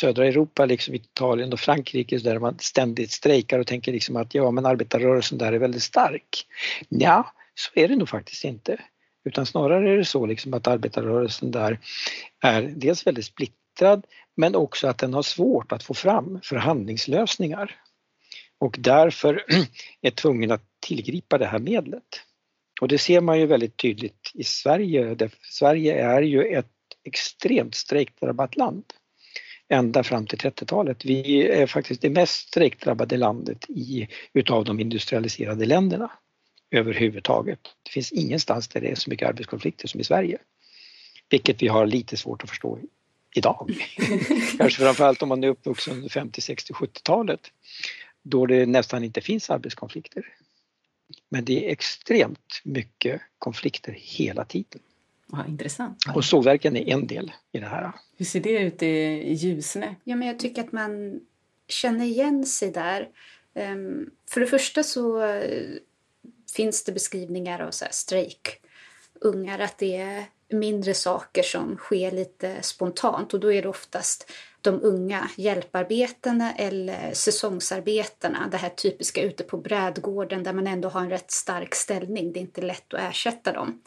södra Europa, liksom Italien och Frankrike, där man ständigt strejkar och tänker liksom att ja, men arbetarrörelsen där är väldigt stark. Ja, så är det nog faktiskt inte. Utan snarare är det så liksom att arbetarrörelsen där är dels väldigt splittrad men också att den har svårt att få fram förhandlingslösningar och därför är tvungen att tillgripa det här medlet. Och det ser man ju väldigt tydligt i Sverige. Sverige är ju ett extremt strejkdrabbat land ända fram till 30-talet. Vi är faktiskt det mest strejkdrabbade landet i, utav de industrialiserade länderna överhuvudtaget. Det finns ingenstans där det är så mycket arbetskonflikter som i Sverige. Vilket vi har lite svårt att förstå idag. Kanske framförallt om man är uppvuxen under 50, 60, 70-talet då det nästan inte finns arbetskonflikter. Men det är extremt mycket konflikter hela tiden. Ja, intressant. Och sågverken är en del i det här. Hur ser det ut i Ljusne? Ja, men jag tycker att man känner igen sig där. Ehm, för det första så eh, finns det beskrivningar av så här strejkungar, att det är mindre saker som sker lite spontant och då är det oftast de unga hjälparbetarna eller säsongsarbetarna, det här typiska ute på brädgården där man ändå har en rätt stark ställning. Det är inte lätt att ersätta dem.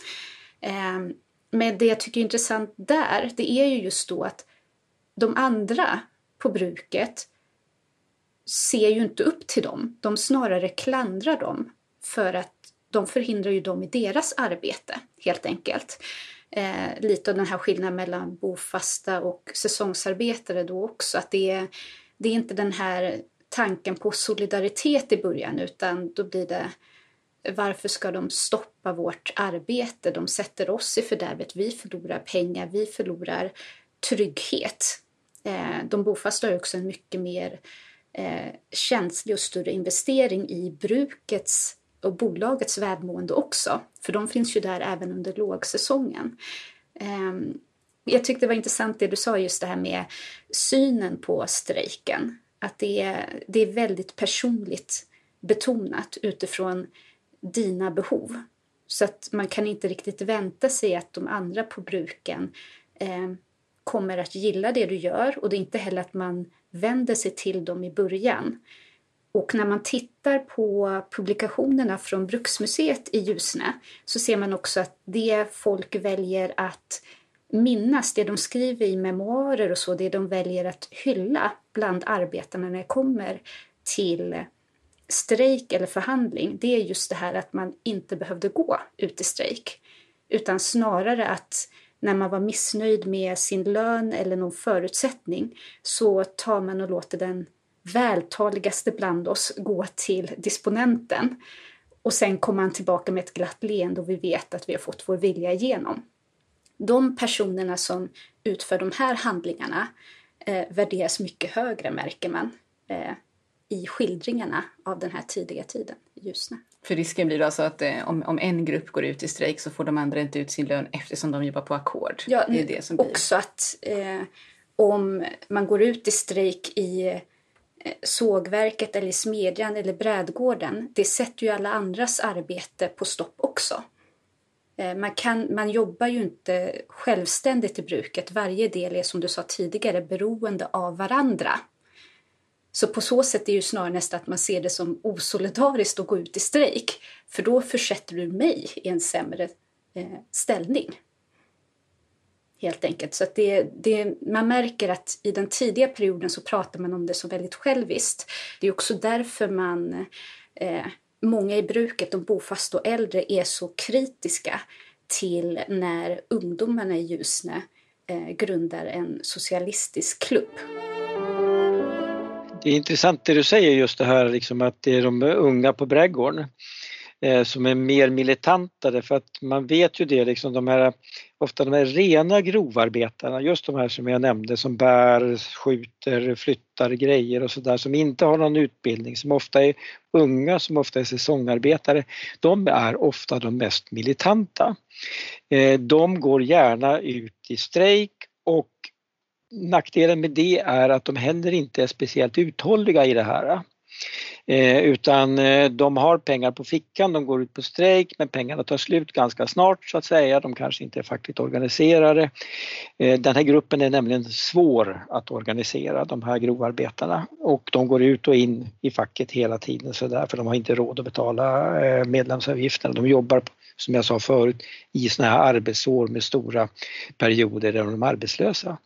Ehm, men det jag tycker är intressant där, det är ju just då att de andra på bruket ser ju inte upp till dem. De snarare klandrar dem för att de förhindrar ju dem i deras arbete, helt enkelt. Eh, lite av den här skillnaden mellan bofasta och säsongsarbetare då också, att det är, det är inte den här tanken på solidaritet i början utan då blir det varför ska de stoppa vårt arbete? De sätter oss i fördärvet. Vi förlorar pengar, vi förlorar trygghet. Eh, de bofasta har också en mycket mer eh, känslig och större investering i brukets och bolagets välmående också. För de finns ju där även under lågsäsongen. Ehm, jag tyckte det var intressant det du sa just det här med synen på strejken. Att det är, det är väldigt personligt betonat utifrån dina behov. Så att man kan inte riktigt vänta sig att de andra på bruken eh, kommer att gilla det du gör och det är inte heller att man vänder sig till dem i början. Och när man tittar på publikationerna från Bruksmuseet i Ljusne så ser man också att det folk väljer att minnas, det de skriver i memoarer och så, det de väljer att hylla bland arbetarna när det kommer till strejk eller förhandling, det är just det här att man inte behövde gå ut i strejk. Utan snarare att när man var missnöjd med sin lön eller någon förutsättning så tar man och låter den vältaligaste bland oss gå till disponenten. Och sen kommer han tillbaka med ett glatt leende och vi vet att vi har fått vår vilja igenom. De personerna som utför de här handlingarna eh, värderas mycket högre, märker man, eh, i skildringarna av den här tidiga tiden i Ljusne. För risken blir då alltså att eh, om, om en grupp går ut i strejk så får de andra inte ut sin lön eftersom de jobbar på ackord. Ja, det är det som blir. också att eh, om man går ut i strejk i eh, sågverket eller i smedjan eller brädgården, det sätter ju alla andras arbete på stopp också. Eh, man, kan, man jobbar ju inte självständigt i bruket. Varje del är som du sa tidigare beroende av varandra. Så på så sätt är ju snarare nästan att man ser det som osolidariskt att gå ut i strejk. För då försätter du mig i en sämre eh, ställning. Helt enkelt. Så att det, det, man märker att i den tidiga perioden så pratar man om det som väldigt själviskt. Det är också därför man eh, många i bruket, de bofasta och äldre, är så kritiska till när ungdomarna i Ljusne eh, grundar en socialistisk klubb. Det är intressant det du säger just det här liksom att det är de unga på brädgården eh, som är mer militanta därför att man vet ju det liksom de här ofta de här rena grovarbetarna, just de här som jag nämnde som bär, skjuter, flyttar grejer och sådär som inte har någon utbildning, som ofta är unga, som ofta är säsongarbetare, de är ofta de mest militanta. Eh, de går gärna ut i strejk och nackdelen med det är att de heller inte är speciellt uthålliga i det här. Eh, utan eh, de har pengar på fickan, de går ut på strejk men pengarna tar slut ganska snart så att säga. De kanske inte är fackligt organiserade. Eh, den här gruppen är nämligen svår att organisera, de här grovarbetarna. Och de går ut och in i facket hela tiden så där, för de har inte råd att betala eh, medlemsavgifterna. De jobbar, som jag sa förut, i sådana här arbetsår med stora perioder där de är arbetslösa.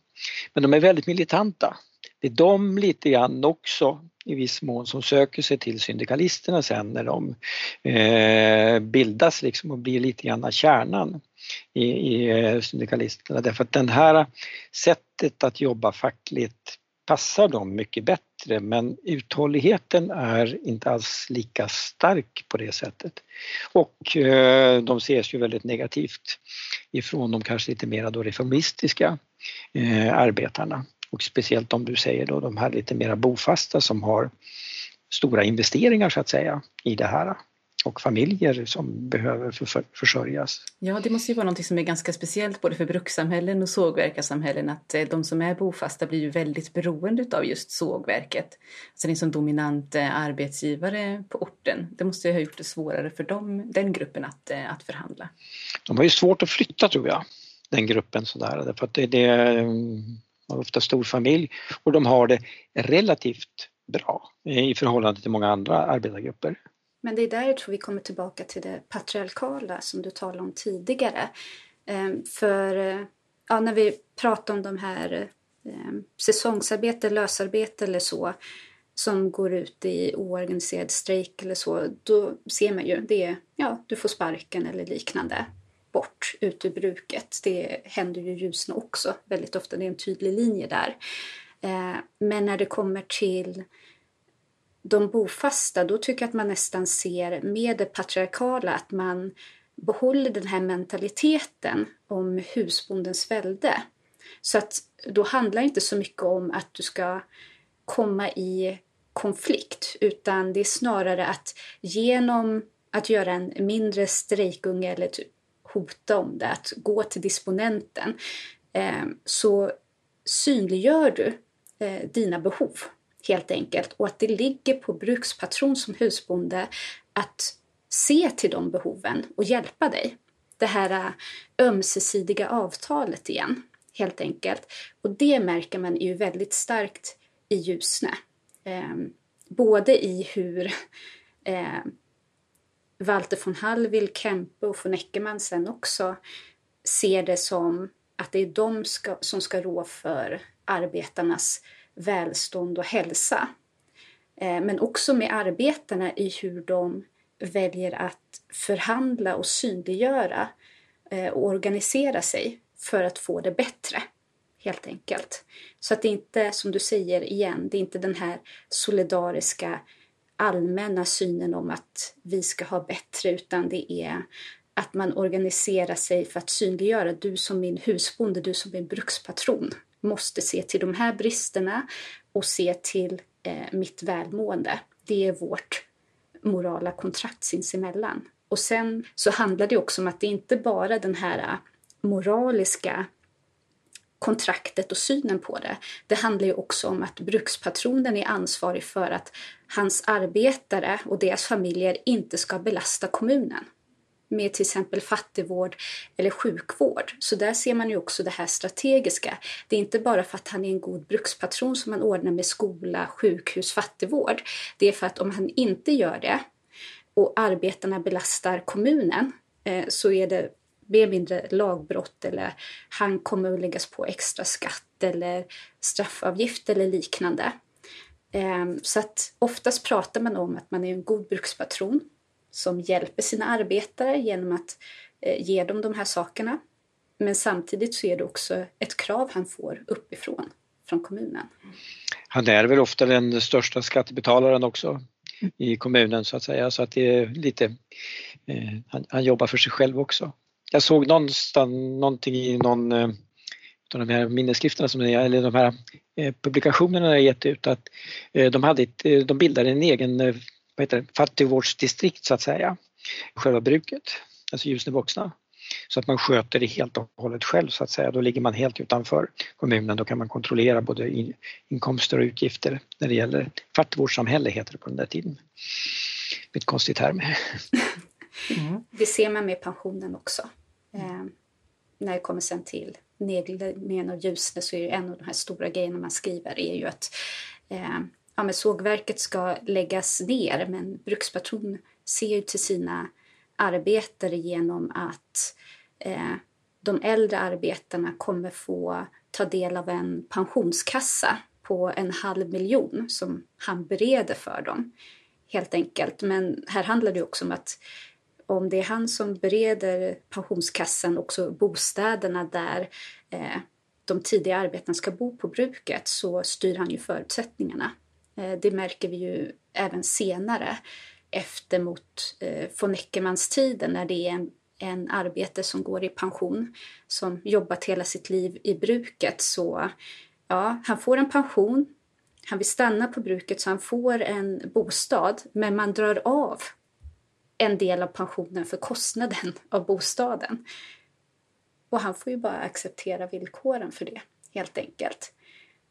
Men de är väldigt militanta. Det är de lite grann också i viss mån som söker sig till syndikalisterna sen när de eh, bildas liksom och blir lite grann kärnan i, i eh, syndikalisterna därför att det här sättet att jobba fackligt passar dem mycket bättre men uthålligheten är inte alls lika stark på det sättet. Och eh, de ses ju väldigt negativt ifrån de kanske lite mera då reformistiska eh, arbetarna och speciellt om du säger då de här lite mera bofasta som har stora investeringar så att säga i det här och familjer som behöver försörjas. Ja, det måste ju vara något som är ganska speciellt både för brukssamhällen och sågverkarsamhällen att eh, de som är bofasta blir ju väldigt beroende av just sågverket. Alltså det är sån dominant arbetsgivare på orten. Det måste ju ha gjort det svårare för dem, den gruppen att, eh, att förhandla. De har ju svårt att flytta tror jag, den gruppen sådär, därför att det, det eh, har ofta stor familj och de har det relativt bra eh, i förhållande till många andra arbetargrupper. Men det är där jag tror vi kommer tillbaka till det patriarkala som du talade om tidigare. Eh, för ja, när vi pratar om de här säsongsarbete, lösarbete eller så som går ut i oorganiserad strejk eller så, då ser man ju det, ja, du får sparken eller liknande bort ut ur bruket. Det händer ju i Ljusne också väldigt ofta, det är en tydlig linje där. Eh, men när det kommer till de bofasta, då tycker jag att man nästan ser med det patriarkala att man behåller den här mentaliteten om husbondens välde. Så att då handlar det inte så mycket om att du ska komma i konflikt utan det är snarare att genom att göra en mindre strejkunge eller typ hota om det, att gå till disponenten, eh, så synliggör du eh, dina behov helt enkelt och att det ligger på brukspatron som husbonde att se till de behoven och hjälpa dig. Det här eh, ömsesidiga avtalet igen, helt enkelt. Och det märker man ju väldigt starkt i i Ljusne. Eh, både i hur eh, Walter von Hallwyl, Kempe och von Eckermann sen också ser det som att det är de ska, som ska rå för arbetarnas välstånd och hälsa. Eh, men också med arbetarna i hur de väljer att förhandla och synliggöra eh, och organisera sig för att få det bättre. Helt enkelt. Så att det inte, som du säger igen, det är inte den här solidariska allmänna synen om att vi ska ha bättre utan det är att man organiserar sig för att synliggöra du som min husbonde, du som min brukspatron måste se till de här bristerna och se till eh, mitt välmående. Det är vårt morala kontrakt sinsemellan. Och sen så handlar det också om att det inte bara den här moraliska kontraktet och synen på det. Det handlar ju också om att brukspatronen är ansvarig för att hans arbetare och deras familjer inte ska belasta kommunen med till exempel fattigvård eller sjukvård. Så där ser man ju också det här strategiska. Det är inte bara för att han är en god brukspatron som man ordnar med skola, sjukhus, fattigvård. Det är för att om han inte gör det och arbetarna belastar kommunen eh, så är det mer mindre lagbrott eller han kommer att läggas på extra skatt eller straffavgift eller liknande. Ehm, så att oftast pratar man om att man är en god brukspatron som hjälper sina arbetare genom att eh, ge dem de här sakerna. Men samtidigt så är det också ett krav han får uppifrån, från kommunen. Han är väl ofta den största skattebetalaren också i kommunen så att säga så att det är lite, eh, han, han, jobbar för sig själv också. Jag såg någonstans någonting i någon eh, av de här minnesskrifterna som är, eller de här eh, publikationerna jag gett ut att eh, de, hade ett, de bildade en egen vad heter det, fattigvårdsdistrikt så att säga, själva bruket, alltså Ljusne vuxna. Så att man sköter det helt och hållet själv så att säga. Då ligger man helt utanför kommunen. Då kan man kontrollera både inkomster och utgifter när det gäller fattigvårdssamhälle heter det på den där tiden. Lite konstig term. Mm. Det ser man med pensionen också. Eh, när det kommer sen till nedläggningen av Ljusne så är ju en av de här stora grejerna man skriver är ju att eh, ja, men sågverket ska läggas ner men brukspatron ser ju till sina arbetare genom att eh, de äldre arbetarna kommer få ta del av en pensionskassa på en halv miljon som han bereder för dem. Helt enkelt. Men här handlar det också om att om det är han som bereder pensionskassan, också bostäderna där eh, de tidiga arbetarna ska bo på bruket, så styr han ju förutsättningarna. Eh, det märker vi ju även senare efter mot eh, von Eckermans tiden när det är en, en arbetare som går i pension som jobbat hela sitt liv i bruket så ja, han får en pension, han vill stanna på bruket så han får en bostad men man drar av en del av pensionen för kostnaden av bostaden. Och han får ju bara acceptera villkoren för det, helt enkelt.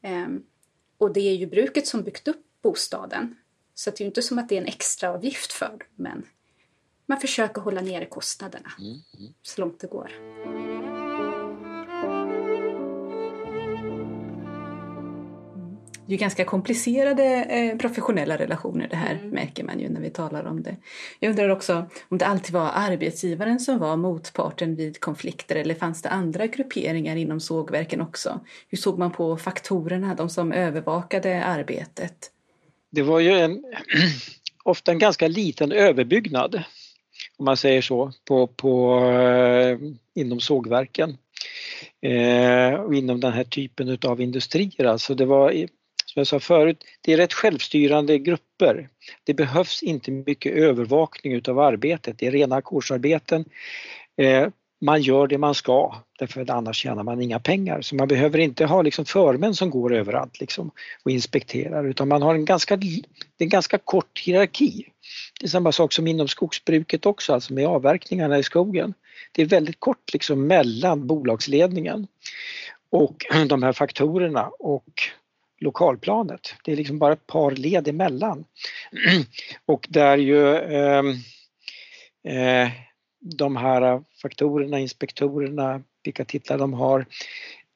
Um, och det är ju bruket som byggt upp bostaden. Så det är ju inte som att det är en extra avgift för dem, men man försöker hålla nere kostnaderna mm, mm. så långt det går. Det är ganska komplicerade eh, professionella relationer det här mm. märker man ju när vi talar om det. Jag undrar också om det alltid var arbetsgivaren som var motparten vid konflikter eller fanns det andra grupperingar inom sågverken också? Hur såg man på faktorerna, de som övervakade arbetet? Det var ju en, ofta en ganska liten överbyggnad om man säger så, på, på, eh, inom sågverken. Eh, och inom den här typen av industrier. Alltså det var som jag sa förut, det är rätt självstyrande grupper. Det behövs inte mycket övervakning utav arbetet, det är rena ackordsarbeten. Eh, man gör det man ska därför att annars tjänar man inga pengar. Så man behöver inte ha liksom förmän som går överallt liksom och inspekterar utan man har en ganska, en ganska kort hierarki. Det är samma sak som inom skogsbruket också, alltså med avverkningarna i skogen. Det är väldigt kort liksom mellan bolagsledningen och de här faktorerna och lokalplanet. Det är liksom bara ett par led emellan. Och där ju eh, eh, de här faktorerna, inspektorerna, vilka titlar de har,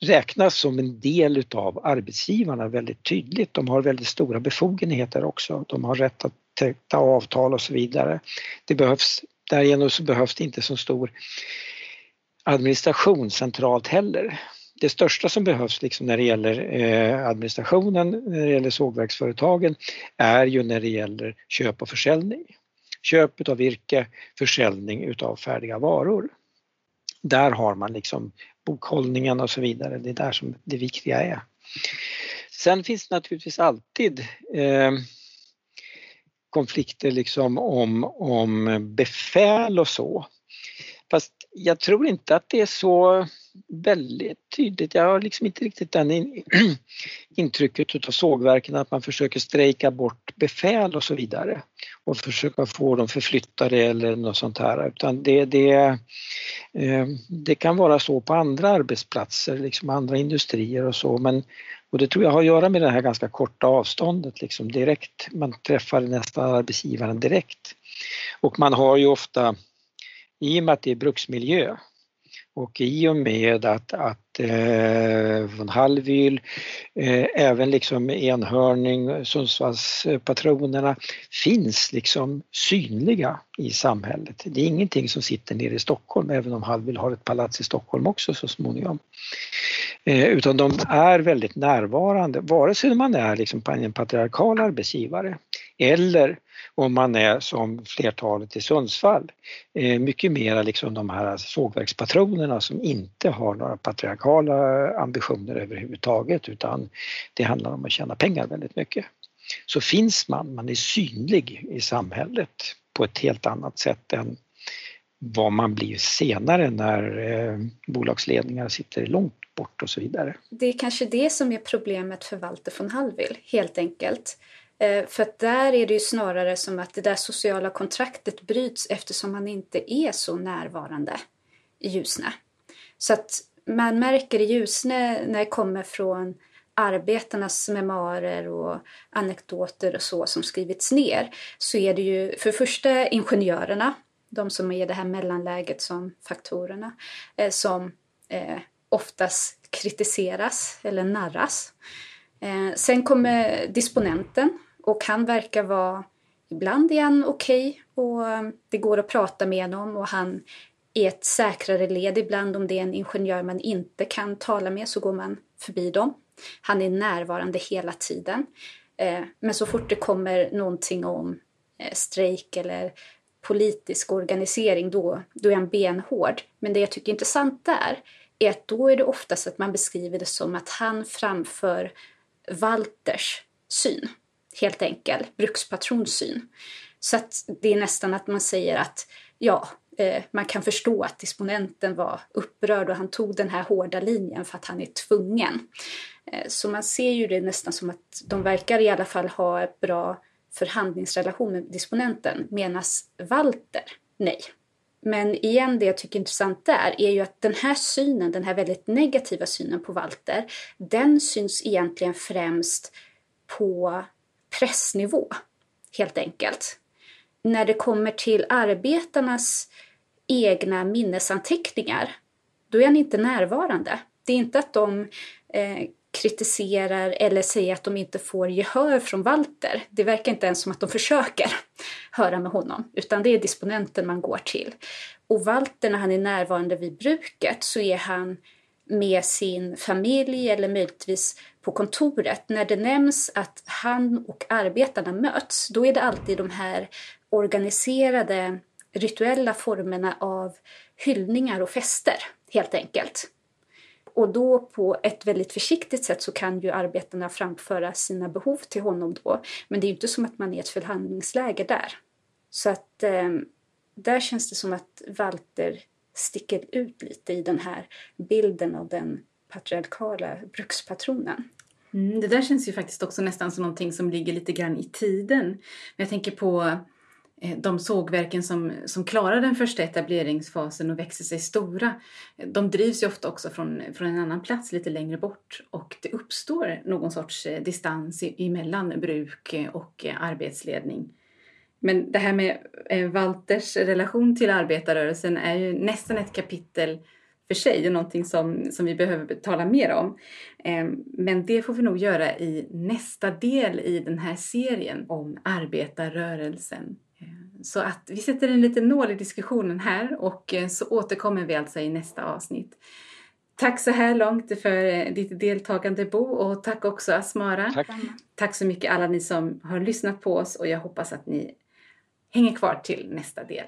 räknas som en del utav arbetsgivarna väldigt tydligt. De har väldigt stora befogenheter också. De har rätt att teckna avtal och så vidare. Det behövs, därigenom så behövs det inte så stor administration centralt heller. Det största som behövs liksom när det gäller eh, administrationen, när det gäller sågverksföretagen, är ju när det gäller köp och försäljning. Köp av virke, försäljning utav färdiga varor. Där har man liksom bokhållningen och så vidare, det är där som det viktiga är. Sen finns det naturligtvis alltid eh, konflikter liksom om, om befäl och så. Fast jag tror inte att det är så väldigt tydligt. Jag har liksom inte riktigt den in, intrycket utav sågverken att man försöker strejka bort befäl och så vidare och försöka få dem förflyttade eller något sånt här utan det, det, eh, det kan vara så på andra arbetsplatser, liksom andra industrier och så men och det tror jag har att göra med det här ganska korta avståndet liksom direkt. Man träffar nästan arbetsgivaren direkt. Och man har ju ofta, i och med att det är bruksmiljö och i och med att, att eh, von Hallwyl, eh, även liksom Enhörning, Sundsvallspatronerna finns liksom synliga i samhället. Det är ingenting som sitter nere i Stockholm, även om Hallwyl har ett palats i Stockholm också så småningom. Eh, utan de är väldigt närvarande, vare sig man är liksom en patriarkal arbetsgivare eller om man är som flertalet i Sundsvall, eh, mycket mera liksom de här sågverkspatronerna som inte har några patriarkala ambitioner överhuvudtaget utan det handlar om att tjäna pengar väldigt mycket. Så finns man, man är synlig i samhället på ett helt annat sätt än vad man blir senare när eh, bolagsledningar sitter långt bort och så vidare. Det är kanske det som är problemet för Walter von Hallwyl, helt enkelt. Eh, för att där är det ju snarare som att det där sociala kontraktet bryts eftersom man inte är så närvarande i Ljusne. Så att man märker i Ljusne när det kommer från arbetarnas memoarer och anekdoter och så som skrivits ner så är det ju för det första ingenjörerna, de som är det här mellanläget som faktorerna, eh, som eh, oftast kritiseras eller narras. Eh, sen kommer disponenten och han verkar vara, ibland är han okej okay och det går att prata med honom och han är ett säkrare led ibland om det är en ingenjör man inte kan tala med så går man förbi dem. Han är närvarande hela tiden. Eh, men så fort det kommer någonting om eh, strejk eller politisk organisering då, då är han benhård. Men det jag tycker är intressant där är att då är det oftast att man beskriver det som att han framför Walters syn helt enkelt, brukspatronsyn. Så att det är nästan att man säger att ja, eh, man kan förstå att disponenten var upprörd och han tog den här hårda linjen för att han är tvungen. Eh, så man ser ju det nästan som att de verkar i alla fall ha ett bra förhandlingsrelation med disponenten, medan Walter, nej. Men igen, det jag tycker är intressant där är ju att den här synen, den här väldigt negativa synen på Walter, den syns egentligen främst på pressnivå, helt enkelt. När det kommer till arbetarnas egna minnesanteckningar, då är han inte närvarande. Det är inte att de eh, kritiserar eller säger att de inte får gehör från Walter. Det verkar inte ens som att de försöker höra med honom, utan det är disponenten man går till. Och Walter, när han är närvarande vid bruket, så är han med sin familj eller möjligtvis på kontoret, när det nämns att han och arbetarna möts, då är det alltid de här organiserade rituella formerna av hyllningar och fester, helt enkelt. Och då på ett väldigt försiktigt sätt så kan ju arbetarna framföra sina behov till honom då. Men det är ju inte som att man är i ett förhandlingsläge där. Så att eh, där känns det som att Walter sticker ut lite i den här bilden av den patriarkala brukspatronen. Mm, det där känns ju faktiskt också nästan som någonting som ligger lite grann i tiden. Men jag tänker på eh, de sågverken som, som klarar den första etableringsfasen och växer sig stora. De drivs ju ofta också från, från en annan plats lite längre bort och det uppstår någon sorts eh, distans emellan bruk och eh, arbetsledning. Men det här med eh, Walters relation till arbetarrörelsen är ju nästan ett kapitel för sig och någonting som, som vi behöver tala mer om. Ehm, men det får vi nog göra i nästa del i den här serien om arbetarrörelsen. Ehm, så att vi sätter en liten nål i diskussionen här och eh, så återkommer vi alltså i nästa avsnitt. Tack så här långt för eh, ditt deltagande Bo och tack också Asmara. Tack. tack så mycket alla ni som har lyssnat på oss och jag hoppas att ni hänger kvar till nästa del.